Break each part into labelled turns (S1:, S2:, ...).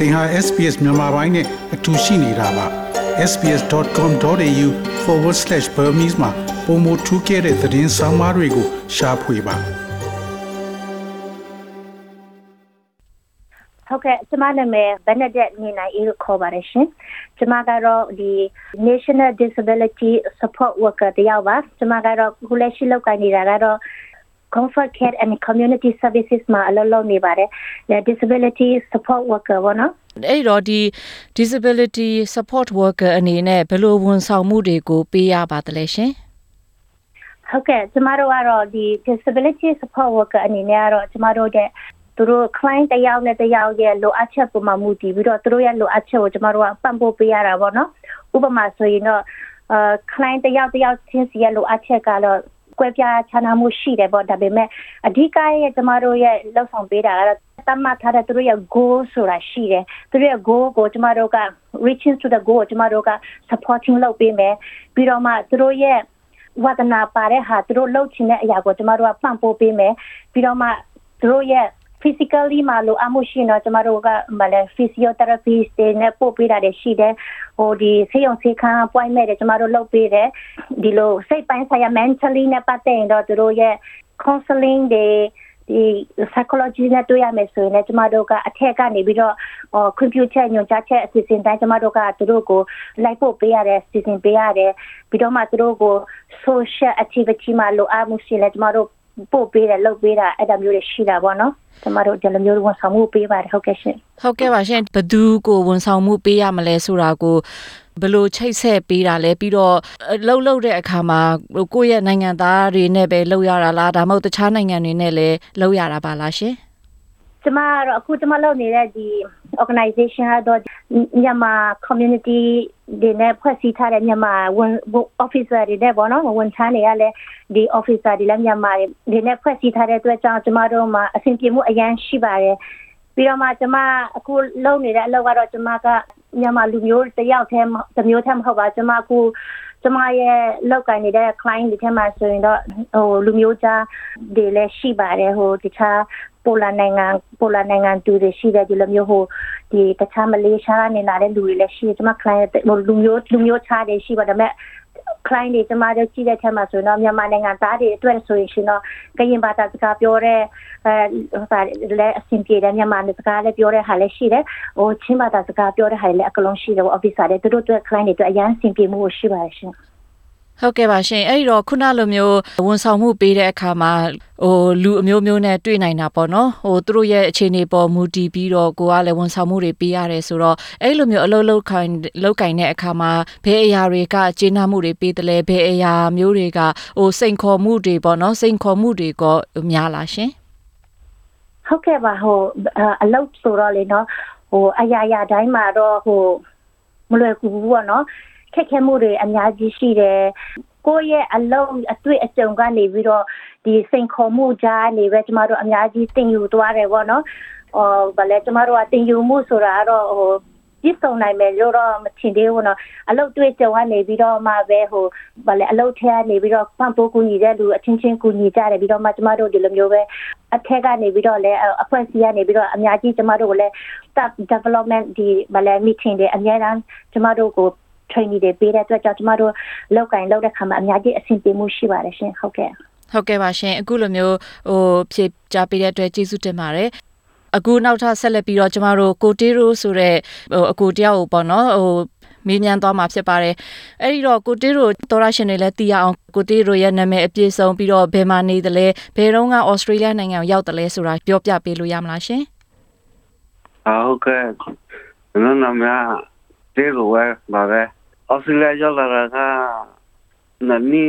S1: သင်ဟာ SPS မြန်မာပိုင်းနဲ့အတူရှိနေတာပါ sps.com.au/burmese မှာပုံမထူးခဲ့တဲ့သတင်းစာမားတွေကိုရှားဖွေပါ
S2: ဟုတ်ကဲ့ကျမနာမည် Benedict နေနိုင်အေးကိုခေါ်ပါတယ်ရှင်ကျမကတော့ဒီ National Disability Support Worker တယောက်ပါကျမကတော့ခုလက်ရှိလုပ်ကိုင်နေတာကတော့ Comfort Care and Community Services မှာအလုပ်လုပ်နေပါတယ် Disability Support Worker ပေါ့နော်
S3: အဲ့တော့ဒီ disability support worker အနေနဲ့ဘယ်လိုဝန်ဆောင်မှုတွေကိုပေးရပါသလဲရှင်
S2: ဟုတ်ကဲ့ကျမတို့ကတော့ဒီ disability support worker အနေနဲ့ကတော့ကျမတို့တဲ့သူတို့ client တယောက်နဲ့တယောက်ရဲ့လိုအပ်ချက်ပုံမှန်မူတည်ပြီးတော့သူတို့ရဲ့လိုအပ်ချက်ကိုကျမတို့ကပံ့ပိုးပေးရတာပေါ့နော်ဥပမာဆိုရင်တော့အာ client တယောက်တယောက်ချင်းစီရဲ့လိုအပ်ချက်ကတော့ ကွဲပြားခြားနားမှုရှိတယ်ပေါ့ဒါပေမဲ့အဓိကရဲ့ကျမတို့ရဲ့လောက်ဆောင်ပေးတာကတော့တတ်မှတ်ထားတဲ့သူတို့ရဲ့ goal ဆိုတာရှိတယ်သူတို့ရဲ့ goal ကိုကျမတို့က reaching to the goal ကိုကျမတို့က supporting လုပ်ပေးမယ်ပြီးတော့မှသူတို့ရဲ့ဝါသနာပါတဲ့ဟာသူတို့လှုပ်ချင်တဲ့အရာကိုကျမတို့ကပံ့ပိုးပေးမယ်ပြီးတော့မှသူတို့ရဲ့ physically မှာလိုအပ်မှုရှိရင်တော့ကျမတို့ကမလဲ physiotherapist တွေနဲ့ပို့ပေးတာတွေရှိတယ်ဟိုဒီဆေးရုံဆေးခန်း appointment တွေကျမတို့လုပ်ပေးတယ်ဒီလိုစိတ်ပိုင်းဆိုင်ရာ mentally နဲ့ပတ်သက်ရင်တော့သူတို့ရဲ့ counseling တွေဒီ psychology နဲ့တွေ့ရမယ်ဆိုရင်လည်းကျမတို့ကအထက်ကနေပြီးတော့ဟို computer ညွှန်ကြားချက်အစီအစဉ်တိုင်းကျမတို့ကသူတို့ကိုလိုက်ပို့ပေးရတယ်စီစဉ်ပေးရတယ်ပြီးတော့မှသူတို့ကို social activity မှာလိုအပ်မှုရှိလဲကျမတို့ ပို့ပေးတယ်လုပ်ပေးတာအဲ့ဒါမျိုးတွေရှိတာပေါ့နော်ကျမတို့ဒီလိုမျိုးဝန်ဆောင်မှုပေးပါတယ်ဟုတ်ကဲ့ရှင်
S3: ဟုတ်ကဲ့ပါရှင်ဘသူကိုဝန်ဆောင်မှုပေးရမလဲဆိုတာကိုဘယ်လိုချိတ်ဆက်ပေးတာလဲပြီးတော့အလှုပ်လှုပ်တဲ့အခါမှာကိုယ့်ရဲ့နိုင်ငံသားတွေနဲ့ပဲလှုပ်ရတာလားဒါမှမဟုတ်တခြားနိုင်ငံတွေနဲ့လည်းလှုပ်ရတာပါလားရှင်
S2: ကျမကတော့အခုကျမလုပ်နေတဲ့ဒီ organization ကတော့မြန်မာ community တွေနဲ့ဖွဲ့စည်းထားတဲ့မြန်မာဝန် officer တွေနဲ့ပေါ့နော်ဝန်ထမ်းတွေကလည်းဒီ officer တွေလည်းမြန်မာတွေနဲ့ဖွဲ့စည်းထားတဲ့အတွက်ကြောင့်ကျမတို့မှာအဆင်ပြေမှုအရန်ရှိပါတယ်ပြီးတော့မှကျမအခုလုပ်နေတဲ့အလုပ်ကတော့ကျမက မြန်မာလူမျိုးတယောက်တည်းတစ်မျိုးတည်းမဟုတ်ပါကျမအခုကျမရဲ့လောက်ကိုင်နေတဲ့ client တွေထဲမှာဆိုရင်တော့ဟိုလူမျိုးသားတွေလည်းရှိပါတယ်ဟိုတခြားပိုလာနိုင်ငံပိုလာနိုင်ငံသူတွေရှိတယ်ဒီလိုမျိုးဟိုဒီတခြားမလေးရှားကနေလာတဲ့လူတွေလည်းရှိတယ်ကျမ client လူမျိုးလူမျိုးခြားတွေရှိပါဒါပေမဲ့ client တွေကျမတို့ကြည့်တဲ့ထဲမှာဆိုတော့မြန်မာနိုင်ငံသားတွေအတွက်ဆိုရင်တော့ကရင်ဘာသာစကားပြောတဲ့အဲဟိုလည်းအဆင်ပြေတယ်မြန်မာစကားလည်းပြောတဲ့ဟာလည်းရှိတယ်ဟိုချင်းဘာသာစကားပြောတဲ့ဟာလည်းအကလုံးရှိတယ် officer တွေသူတို့အတွက် client တွေအတွက်အရန်အဆင်ပြေမှုရှိပါတယ်ရှင်
S3: ဟုတ်ကဲ့ပါရှင်အဲ့ဒီတော့ခုနလိုမျိုးဝန်ဆောင်မှုပေးတဲ့အခါမှာဟိုလူအမျိုးမျိုးနဲ့တွေ့နိုင်တာပေါ့နော်ဟိုသူတို့ရဲ့အခြေအနေပေါ်မူတည်ပြီးတော့ကိုကလည်းဝန်ဆောင်မှုတွေပေးရတယ်ဆိုတော့အဲ့လိုမျိုးအလုပ်လုပ်ခိုင်လုပ်ကင်တဲ့အခါမှာဘယ်အရာတွေကကျေနပ်မှုတွေပေးတယ်လဲဘယ်အရာမျိုးတွေကဟိုစိန်ခေါ်မှုတွေပေါ့နော်စိန်ခေါ်မှုတွေကများလားရှင်
S2: ဟုတ်ကဲ့ပါဟိုအလုပ်ဆိုတော့လေနော်ဟိုအရာရာတိုင်းမှာတော့ဟိုမလွယ်ကူဘူးပေါ့နော် ခက်ခဲမှုတွေအများကြီးရှိတယ်ကိုယ့်ရဲ့အလုံးအတွေ့အကြုံကနေပြီးတော့ဒီစိန်ခေါ်မှုကြားနေပဲကျမတို့အများကြီးတင်ယူသွားတယ်ပေါ့နော်ဟိုဗလဲကျမတို့ကတင်ယူမှုဆိုတာကတော့ဟိုပြည့်စုံနိုင်မယ်လို့တော့မထင်သေးဘူးနော်အလုပ်တွေ့ကြုံကနေပြီးတော့မှပဲဟိုဗလဲအလုပ်ထဲကနေပြီးတော့ပံ့ပိုးကူညီတဲ့လူအချင်းချင်းကူညီကြတယ်ပြီးတော့မှကျမတို့ဒီလိုမျိုးပဲအထက်ကနေပြီးတော့လည်းအဖွဲ့အစည်းကနေပြီးတော့အများကြီးကျမတို့ကိုလည်း staff development ဒီဗလဲ meeting တွေအများအားကျမတို့ကို training တွေပေးတဲ့အတွက်ကြောင့်ကျမတို့လောက်ကင်လောက်တဲ့ခါမှာအများကြီးအဆင်ပြေမှုရှိပါတယ်ရှင်ဟုတ်ကဲ့
S3: ဟုတ်ကဲ့ပါရှင်အခုလိုမျိုးဟိုဖြည့်ကြပေးတဲ့အတွက်ကျေးဇူးတင်ပါတယ်အခုနောက်ထပ်ဆက်လက်ပြီးတော့ကျမတို့ကိုတီရိုဆိုတဲ့ဟိုအကိုတယောက်ကိုပေါ့နော်ဟိုမေးမြန်းသွားမှာဖြစ်ပါတယ်။အဲ့ဒီတော့ကိုတီရိုသောရရှင်တွေလည်းသိရအောင်ကိုတီရိုရဲ့နာမည်အပြည့်စုံပြီးတော့ဘယ်မှာနေသလဲဘယ်တော့ကဩစတြေးလျနိုင်ငံကိုရောက်တယ်လဲဆိုတာပြောပြပေးလို့ရမလားရှင်
S4: ဟုတ်ကဲ့ကျွန်တော်နာမည်တေရိုဝဲပါပဲ အော်စတြေးလျရောက်လာတာကနနီ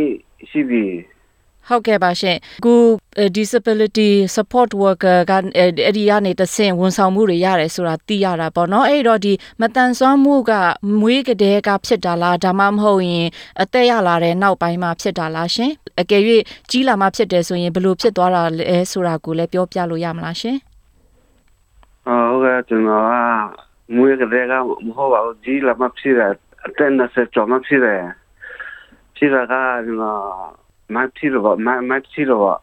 S4: ရှိပြီ
S3: ဟုတ်ကဲ့ပါရှင်အခု disability support worker ကအဲ့ဒီကနေတဆင့်ဝန်ဆောင်မှုတွေရတယ်ဆိုတာသိရတာပေါ့နော်အဲ့တော့ဒီမတန်ဆွမ်းမှုကမွေးကလေးကဖြစ်တာလားဒါမှမဟုတ်ရင်အသက်ရလာတဲ့နောက်ပိုင်းမှာဖြစ်တာလားရှင်အကယ်၍ကြီးလာမှဖြစ်တယ်ဆိုရင်ဘယ်လိုဖြစ်သွားတာလဲဆိုတာကိုလည်းပြောပြလို့ရမလားရှင်
S4: ဟုတ်ကဲ့ကျွန်တော်ကမွေးကလေးကမဟုတ်ပါဘူးကြီးလာမှဖြစ်တ ယ်အသက်20ကျော်မှဖြစ်တယ်ဖြစ်တာကကျွန်တော်မဖြစ်တော့မမဖြစ်တော့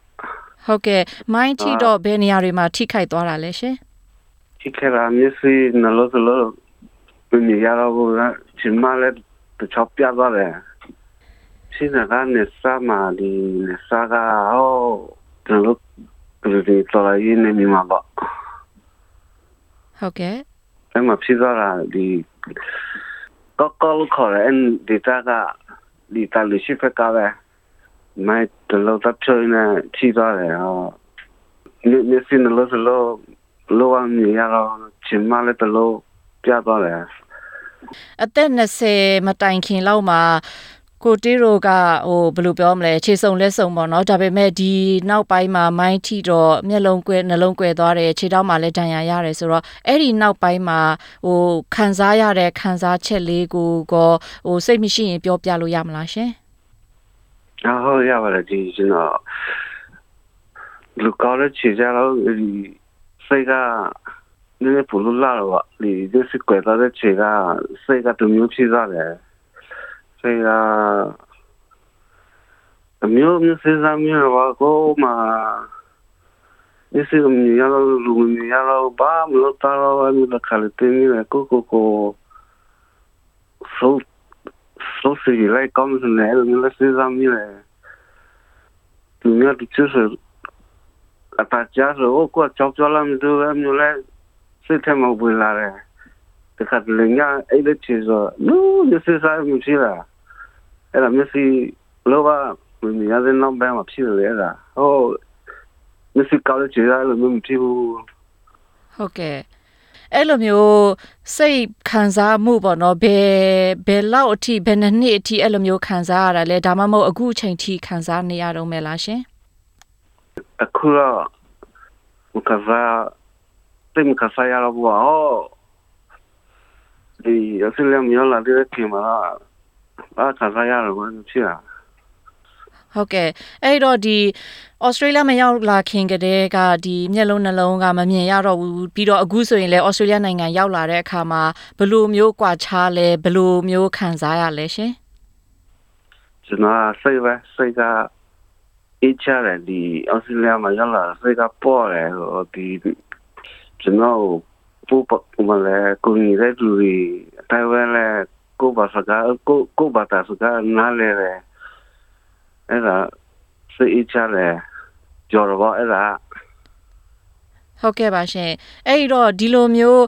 S3: ဟုတ်ကဲ့ mind ထိတော့ဘယ်နေရာတွေမှာထိခိုက်သွားတာလဲရှင်
S4: ထဒီကရာမျက်စိနလို့စလို့ပြနေရတော့ဘူးလားချင်မလဲတချောက်ပြသွားတယ်ရှိနေကနေစားမဒီနေစားကဟောကျွန်တော်တို့ဒီတော်ရင်းနေမိမှာပါ
S3: ဟုတ်ကဲ့
S4: အဲ့မှာဖြစ်သွားတာဒီ ကောကောလခေါ်ရန်ဒီတာကဒီတာလူရှိဖက်ကပဲမိုက်တလို့တပ်ချွေးနေထိသွားတယ်ဟောနေနေစင်းလို့စလို့လောကမြေရတော့ချင်မလဲတလို့ပြသွားတယ်
S3: အသက်20မတိုင်ခင်လောက်မှာ ကိုတီရိုကဟိုဘယ်လိုပြောမလဲခြေစုံလက်စုံပေါ့နော်ဒါပေမဲ့ဒီနောက်ပိုင်းမှာမိုင်းထိတော့မျက်လုံးကွဲနှလုံးကွဲသွားတယ်ခြေထောက်မှာလည်းဒဏ်ရာရတယ်ဆိုတော့အဲ့ဒီနောက်ပိုင်းမှာဟိုခံစားရတဲ့ခံစားချက်လေးကိုကောဟိုစိတ်မရှိရင်ပြောပြလို့ရမလားရှင်
S4: အဟုတ်ရပါတယ်ဒီကျွန်တော်လူကောင်းတဲ့ခြေကြတော့ဒီစိတ်ကနည်းနည်းပူလူလာတော့ဒီဒီစကွဲသွားတဲ့ခြေကစိတ်ကတမျိုးဖြစ်သွားတယ် စိတ်ကအမျိုးမျိုးစဉ်းစားမျိုးတော့ကိုမှဒီစိတ်မျိုးရတော့လူမျိုးရတော့ဘာမလို့တာတော့မျိုးကလည်းတင်းနေကိုကိုကိုဆိုဆိုစီလိုက်ကောင်းနေတယ်မျိုးစဉ်းစားမျိုးလေသူများဒီချက်အတားကြဆိုကိုကြောက်ကြောက်လာမျိုးပဲမျိုးလဲစိတ်ထဲမှာဝင်လာတယ်တခါတလေညအဲ့ဒီချေဆိုနူးဒီစစ်စားမျိုးရှိလား အဲ့ဒါမျက်စိလောကမင်းရတဲ့နောက်ပိုင်းမှာဖြစ်လေအဲ့ဒါဟိုမျက်စိကောက်တဲ့ချေရလို့မဖြစ်ဘူး
S3: ဟုတ်ကဲ့အဲ့လိုမျိုးစိတ်ခံစားမှုပေါ့နော်ဘယ်ဘယ်လောက်အထိဘယ်နှစ်နှစ်အထိအဲ့လိုမျိုးခံစားရတာလဲဒါမှမဟုတ်အခုအချိန်ထိခံစားနေရတော့မယ်လားရှင်
S4: အခုတော့မကစားတင်ကစားရတော့ဘောဒီအစလည်းမျိုးလာတဲ့ခင်မှာ ဘာကစားရတော့မဖြစ်လား
S3: ဟုတ်ကဲ့အဲ့တော့ဒီဩစတြေးလျမရောက်လာခင်ကတည်းကဒီမျက်လုံးနှလုံးကမမြင်ရတော့ဘူးပြီးတော့အခုဆိုရင်လည်းဩစတြေးလျနိုင်ငံရောက်လာတဲ့အခါမှာဘယ်လိုမျိုးကွာခြားလဲဘယ်လိုမျိုးခံစားရလဲရှင်
S4: ကျွန်တော်စိတ်ပဲစိတ်ကအေးချတယ်ဒီအော်စတြေးလျမှာရောက်လာစိတ်ကပေါ်တယ်ဟိုဒီကျွန်တော်ပူပမလဲကိုကြီးတဲ့သူတွေအတိုင်းပဲလဲ ကိုဘာစကားကိုကိုဘာတာစကားနားလဲတယ်အဲ့ဒါစိတ်အေးချတယ်ကြော်တော့အဲ့ဒါ
S3: ဟုတ်ကဲ့ပါရှင်အဲ့ဒီတော့ဒီလိုမျိုး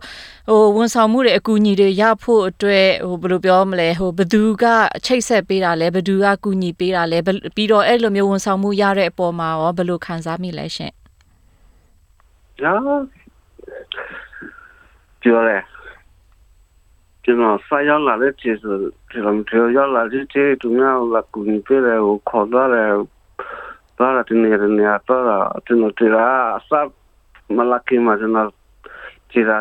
S3: ဟိုဝန်ဆောင်မှုတွေအကူအညီတွေရဖို့အတွက်ဟိုဘယ်လိုပြောမလဲဟိုဘသူကချိတ်ဆက်ပေးတာလဲဘသူကကူညီပေးတာလဲဘယ်ပြီးတော့အဲ့လိုမျိုးဝန်ဆောင်မှုရတဲ့အပေါ်မှာရောဘယ်လိုခံစားမိလဲရှင်
S4: ညာပြောတယ် ကျွန်တော်ဆက်ရောက်လာတဲ့ခြေဆိုကျွန်တော်ပြောရောက်လာတဲ့ခြေသူများလာကူညီပေးတယ်ဟိုခေါ်သွားတယ်သွားတာတင်နေတယ်နေတော့ကျွန်တော်တရားစပ်မလာကိမကျွန်တော်ခြေက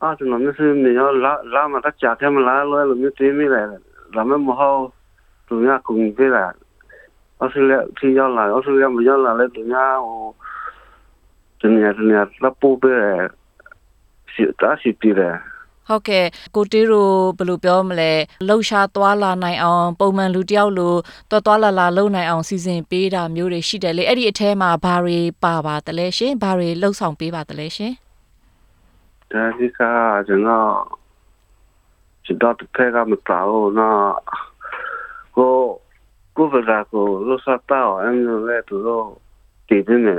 S4: အာကျွန်တော်မရှိနေရလာလာမတချာတယ်မလာလို့လို့မြင်နေတယ်လာမမဟုတ်သူများကူညီပေးတာအဆလေဖြေရောက်လာအဆလေမရောက်လာလဲသူများဟိုတနည်းတနည်းလပိုးပဲစီတာစီပြတယ်
S3: ဟုတ်ကဲ့ကိုတေးတို့ဘယ်လိုပြောမလဲလှုပ်ရှားသွားလာနိုင်အောင်ပုံမှန်လူတယောက်လိုတော်တော်လာလာလုံနိုင်အောင်စီစဉ်ပေးတာမျိုးတွေရှိတယ်လေအဲ့ဒီအထဲမှာဘာတွေပါပါတလဲရှင်ဘာတွေလှုပ်ဆောင်ပေးပါတလဲရှင်
S4: ဒါဒီကကျွန်တော်စတော့တဲ့ကမတော်နော်ကိုကိုဗလာကိုလို့စတော့အမ်လဲသူတို့တည်နေ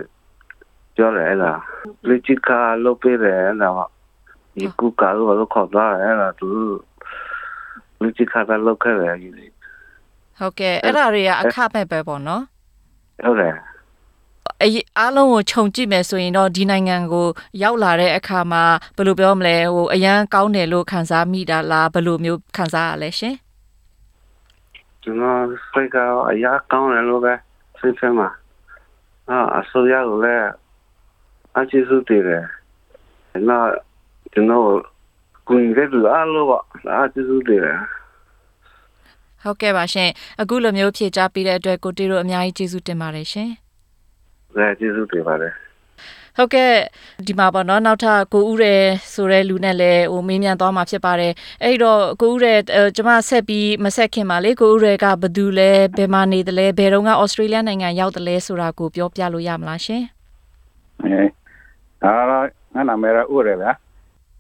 S4: ပြောရလားလက်ချကလို့ပြတယ်လား ဒီကူကလို့ခေါ်တာအဲ့ဒါသူလက်ချကတာလောက်ခဲ့တယ်
S3: ဟုတ်ကဲ့အဲ့ဒါတွေကအခမဲ့ပဲပေါ့နော်
S4: ဟုတ်တယ်
S3: အရင်အားလုံးကိုခြုံကြည့်မယ်ဆိုရင်တော့ဒီနိုင်ငံကိုရောက်လာတဲ့အခါမှာဘယ်လိုပြောမလဲဟိုအရန်ကောင်းတယ်လို့ခံစားမိတာလားဘယ်လိုမျိုးခံစားရလဲရှင်
S4: ကျွန်တော်စိတ်ကအရာကောင်းတယ်လို့ပဲစိတ်ထဲမှာအာအစိုးရကလည်းအချစ်စုတည်တယ်နော က်ကျွန်တော်ကိုယ်ရဲ့လူအားလုံးကအချစ်စုတည်တယ်
S3: ဟုတ်ကဲ့ပါရှင်အခုလိုမျိုးဖြေကြားပေးတဲ့အတွက်ကိုတီတို့အများကြီးကျေးဇူးတင်ပါတယ်ရှင်
S4: ဒါကျေးဇူးတင်ပါတယ်
S3: ဟုတ်ကဲ့ဒီမှာပေါ့နော်နောက်ထပ်ကိုဦးရဲဆိုတဲ့လူနဲ့လည်းဟိုမေးမြန်းသွားမှာဖြစ်ပါတယ်အဲ့တော့ကိုဦးရဲအဲကျွန်မဆက်ပြီးမဆက်ခင်ပါလေကိုဦးရဲကဘယ်သူလဲဘယ်မှာနေတယ်လဲဘယ်တော့ကဩစတြေးလျနိုင်ငံရောက်တယ်လဲဆိုတာကိုပြောပြလို့ရမလားရှင်
S5: အဲဒါတော့ငါနာမည်ရဥရဗျာ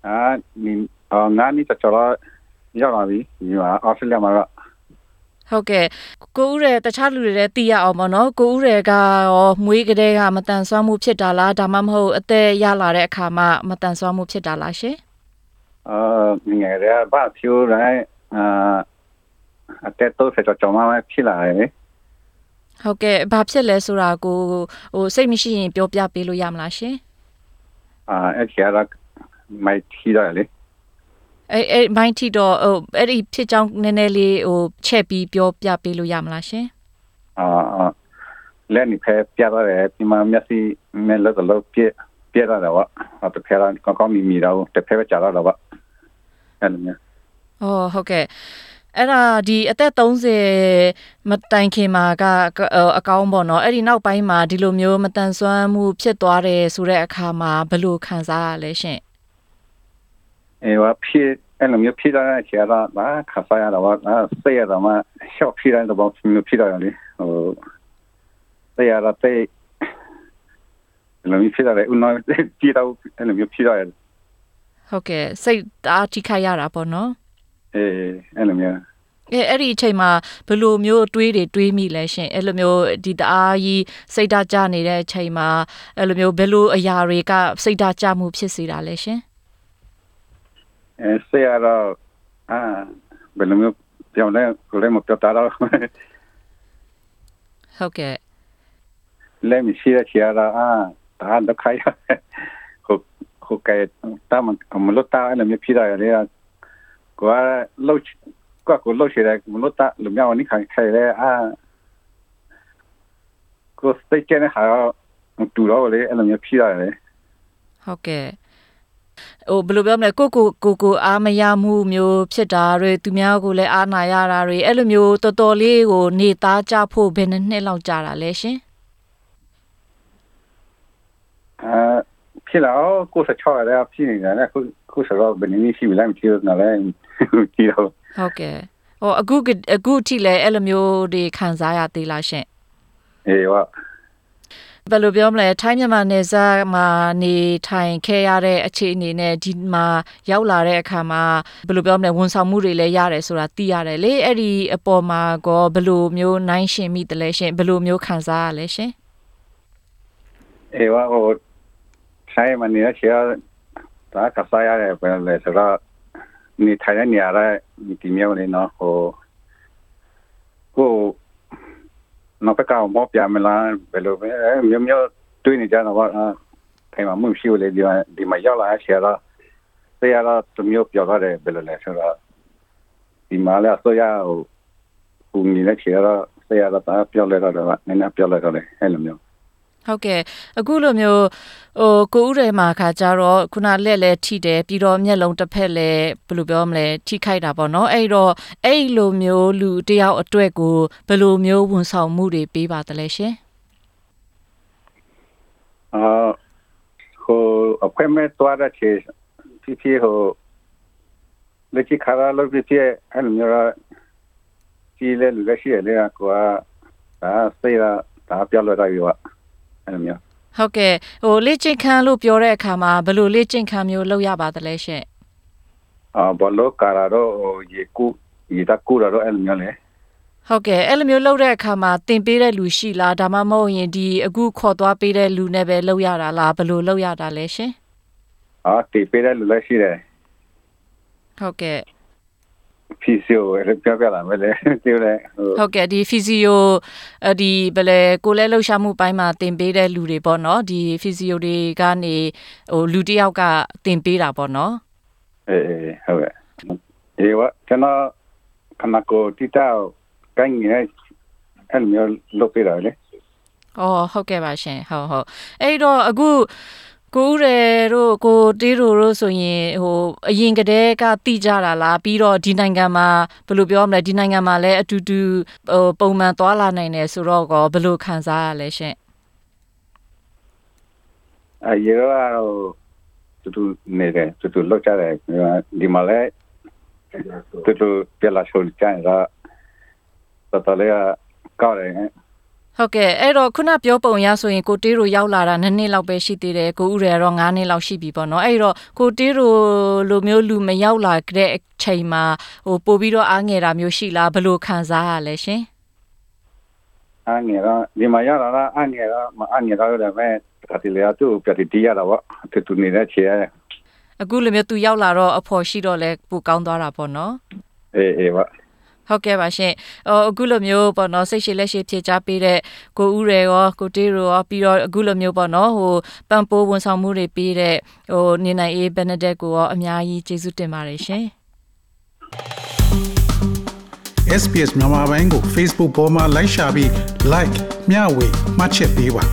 S5: အာဒီအော်ငါနီတချောလာရောက်လာပြီဒီမှာအော်စတြေးလျမှာတော့
S3: ဟုတ်ကဲ့ကိုဦးရဲတခြားလူတွေလည်းသိရအောင်ပေါ့နော်ကိုဦးရဲကရောမွေးကလေးကမတန်ဆွမ်းမှုဖြစ်တာလားဒါမှမဟုတ်အသက်ရလာတဲ့အခါမှမတန်ဆွမ်းမှုဖြစ်တာလားရှင်
S5: အာငယ်ရဘာဖြူရိုင်းအာအတက်တော့ဆက်ကြောင်းမဖြစ်လာတယ်
S3: ဟုတ်ကဲ့ဘာဖြစ်လဲဆိုတာကိုဟိုစိတ်မရှိရင်ပြောပြပေးလို့ရမလားရှင်
S5: အာအဲ့ကျတော့ မိုက်ထီရတယ်လေ
S3: အဲ့အဲ့မိုင်းထီတော့ဟိုအဲ့ဒီဖြစ်ကြောင်းနည်းနည်းလေးဟိုချက်ပြီးပြောပြပေးလို့ရမလားရှင်
S5: အာအာလက်နေဖဲပြရတယ်ဒီမှာမျက်စိမဲ့လို့တော့ပြပြရတယ်ဝတ်တဖဲရကောင်းကောင်းမီမီတော့တဖဲပဲကြာတော့တော့အဲ့လိုမျိုး။
S3: အော်ဟုတ်ကဲ့။အဲ့ဒါဒီအသက်30မတိုင်ခင်မှာကအကောင်းပေါ့နော်။အဲ့ဒီနောက်ပိုင်းမှာဒီလိုမျိုးမတန်ဆွမ်းမှုဖြစ်သွားတယ်ဆိုတဲ့အခါမှာဘယ်လိုခံစားရလဲရှင်
S5: အေးဝဖြစ်အဲ့လိုမျိုးဖြစ်လာတဲ့ခြေတော့ဘာခါစားရတော့အာစိတ်ရတော့မှရှော့ဖြစ်တဲ့တော့မျိုးဖြစ်တော့လေဟိုစိတ်ရတော့စိတ်အဲ့လိုမျိုးဖြစ်တယ်ဦးနော်ကြည့်တော့အဲ့လိုမျိုးဖြစ်တော့။
S3: ဟုတ်ကဲ့စိတ်အားထိခိုက်ရတာပေါ့နော်
S5: အေးအဲ့လိုမျိုး။
S3: အဲအဲ့ဒီအချိန်မှာဘယ်လိုမျိုးတွေးတွေတွေးမိလဲရှင်။အဲ့လိုမျိုးဒီတအားကြီးစိတ်ဓာတ်ကျနေတဲ့အချိန်မှာအဲ့လိုမျိုးဘယ်လိုအရာတွေကစိတ်ဓာတ်ကျမှုဖြစ်စေတာလဲရှင်
S5: အဲစိတ်ရတော့အာဘယ်လိုမျိုးပြောင်းလဲကိုလည်းမပြောတာတော့။
S3: ဟုတ်ကဲ့
S5: လက်မရှိတဲ့ခြေတော့အာဒါတော့ခိုင်ဟုတ်ဟုတ်ကဲတာမမလို့တာလည်းမဖြစ်ရလေကွာလို့ကွာကိုလို့ရှိတယ်မလို့တာလူမျိုးนี่ခိုင်ခိုင်လေအာကိုစတိတ်ကနေဟာတူတော့လေအဲ့လိုမျိုးဖြစ်ရတယ်
S3: ဟုတ်ကဲ့ ဟိုဘယ်လိုပြောမလဲကိုကိုကိုကိုအားမရမှုမျိုးဖြစ်တာတွေသူများကိုလည်းအားနာရတာတွေအဲ့လိုမျိုးတော်တော်လေးကိုနေသားကြဖို့ဘယ်နှစ်နှစ်လောက်ကြာတာလဲရှင်
S5: အာဖြစ်တော့ကိုစချောရတဲ့ဖြစ်နေတယ်ခုခုစတော့ဘယ်နည်းရှိပြီလားမဖြစ်တော့လည်းကြည့်တော့
S3: ဟုတ်ကဲ့ဟိုအခုကအခုအထိလည်းအဲ့လိုမျိုးတွေခံစားရသေးလားရှင်
S5: အေးဝ
S3: ဘယ်လိုပြောမလဲထိုင်းမြန်မာနယ်စပ်မှာနေထိုင်ခဲ့ရတဲ့အခြေအနေနဲ့ဒီမှာရောက်လာတဲ့အခါမှာဘယ်လိုပြောမလဲဝန်ဆောင်မှုတွေလည်းရတယ်ဆိုတာသိရတယ်လေအဲ့ဒီအပေါ်မှာကောဘယ်လိုမျိုးနိုင်ရှင်မိတယ်လဲရှင်ဘယ်လိုမျိုးခံစားရလဲရှင်
S5: အေးဝဟိုဆိုင်မနေရချာဒါကစားရတယ်ပဲလေဆိုတော့နေထိုင်နေရတဲ့ဒီမျိုးလေးနော်ဟိုကို နော်ပကောင်မောပြမလားဘယ်လိုပဲမျိုးမျိုးတွေ့နေကြတော့ဘာထိုင်မှာမှုရှိလေဒီမှာဒီမှာရောက်လာချာတော့တရားတော့သူမျိုးပြောရတယ်ဘယ်လိုလဲဆိုတော့ဒီမှာလည်းဆိုရဟိုဟိုနေလည်းချာတော့ဆရာတော့ပြောလဲတော့နည်းနည်းပြောလဲတော့လေအဲ့လိုမျိုး
S3: ဟုတ်ကဲ့အခုလိုမျိုးဟိုကိုဦးရဲမှာခါကြတော့ခုနလက်လဲထိတယ်ပြီးတော့မျက်လုံးတစ်ဖက်လဲဘယ်လိုပြောမလဲထိခိုက်တာပေါ့နော်အဲ့တော့အဲ့လိုမျိုးလူတယောက်အတွက်ကိုဘယ်လိုမျိုးဝန်ဆောင်မှုတွေပေးပါသလဲရှင်
S5: အာဟိုအခွင့်မဲ့သွားတဲ့ချေဖြစ်ဖြစ်ဟိုလက်ချိခါရလို့ဖြစ်ဖြစ်အဲ့လိုမျိုးကြီးလေလူကရှိရလေကွာဒါစေးတာဒါပြောလို့ရပြီဝ အဲ့လိုမျိုး
S3: ဟုတ်ကဲ့ဟိုလေ့ကျင့်ခန်းလို့ပြောတဲ့အခါမှာဘယ်လိုလေ့ကျင့်ခန်းမျိုးလုပ်ရပါသလဲရှင်
S5: အာဘလောကာရာတော့ရေကူရေတကူရတော့အဲ့လိုမျိုးလေ
S3: ဟုတ်ကဲ့အဲ့လိုမျိုးလုပ်တဲ့အခါမှာသင်ပေးတဲ့လူရှိလားဒါမှမဟုတ်ရင်ဒီအခုခေါ်သွားပေးတဲ့လူနဲ့ပဲလုပ်ရတာလားဘယ်လိုလုပ်ရတာလဲရှင်
S5: အာတေးပေးတဲ့လူလည်းရှိတယ်
S3: ဟုတ်ကဲ့
S5: ဖီစီယိုအဲ့ပြောပြလာမယ်လေပြောတယ်ဟို
S3: ဟုတ်ကဲ့ဒီ physio အဒီဘယ်လဲကိုယ်လဲလှုပ်ရှားမှုပိုင်းမှာသင်ပေးတဲ့လူတွေပေါ့နော်ဒီ physio တွေကနေဟိုလူတစ်ယောက်ကသင်ပေးတာပေါ့နော်
S5: အေးအေးဟုတ်ကဲ့ဒီဝကျွန်တော်ခဏကိုတိတောက်ကိုင်းနေအဲ့လိုမျိုးလုပ်ပြတာလေ။
S3: အော်ဟုတ်ကဲ့ပါရှင်ဟုတ်ဟုတ်အဲ့တော့အခု ကိုဦးရဲတို့ကိုတေးတို့တို့ဆိုရင်ဟိုအရင်ကတည်းကတိကြတာလားပြီးတော့ဒီနိုင်ငံမှာဘယ်လိုပြောမလဲဒီနိုင်ငံမှာလည်းအတူတူဟိုပုံမှန်သွားလာနိုင်တယ်ဆိုတော့ကောဘယ်လိုခံစားရလဲရှင်
S5: အဲရေတော့တူတူနေတယ်တူတူလောက်ကြတယ်ဒီမှာလဲတူတူပြလာရှိုးကြတယ်တော့တော်တော်လေးကောက်တယ်
S3: ဟုတ်ကဲ့အဲ့တော့ခုနပြောပုံရဆိုရင်ကိုတေးတို့ရောက်လာတာနှစ်နှစ်လောက်ပဲရှိသေးတယ်ကိုဥရကတော့9နှစ်လောက်ရှိပြီပေါ့နော်အဲ့တော့ကိုတေးတို့လိုမျိုးလူမရောက်လာတဲ့အချိန်မှာဟိုပို့ပြီးတော့အားငယ်တာမျိုးရှိလားဘယ်လိုခံစားရလဲရှင်
S5: အားငယ်တော့ဒီမှာရတာလားအားငယ်တော့မအားငယ်တော့လည်းမဲ့တခါတလေသူ့ပြတိတီးရတာပေါ့သူသူနေတဲ့ချေ
S3: အခုလိုမျိုးသူရောက်လာတော့အဖော်ရှိတော့လဲပိုကောင်းသွားတာပေါ့နော်
S5: အေးအေးပါ
S3: ဟုတ်ကဲ့ပါရှင်။အော်အခုလိုမျိုးပေါ့နော်စိတ်ရှိလက်ရှိဖြည့်ချပေးတဲ့ကိုဦးရယ်ရောကိုတေးရောပြီးတော့အခုလိုမျိုးပေါ့နော်ဟိုပန်ပိုးဝန်ဆောင်မှုတွေပေးတဲ့ဟိုနေနိုင်အေးဘက်နဒက်ကိုရောအများကြီးကျေးဇူးတင်ပါတယ်ရှင်။
S1: SPS မြန်မာပိုင်းကို Facebook ပေါ်မှာ like ရှာပြီး like မျှဝေမှတ်ချက်ပေးပါ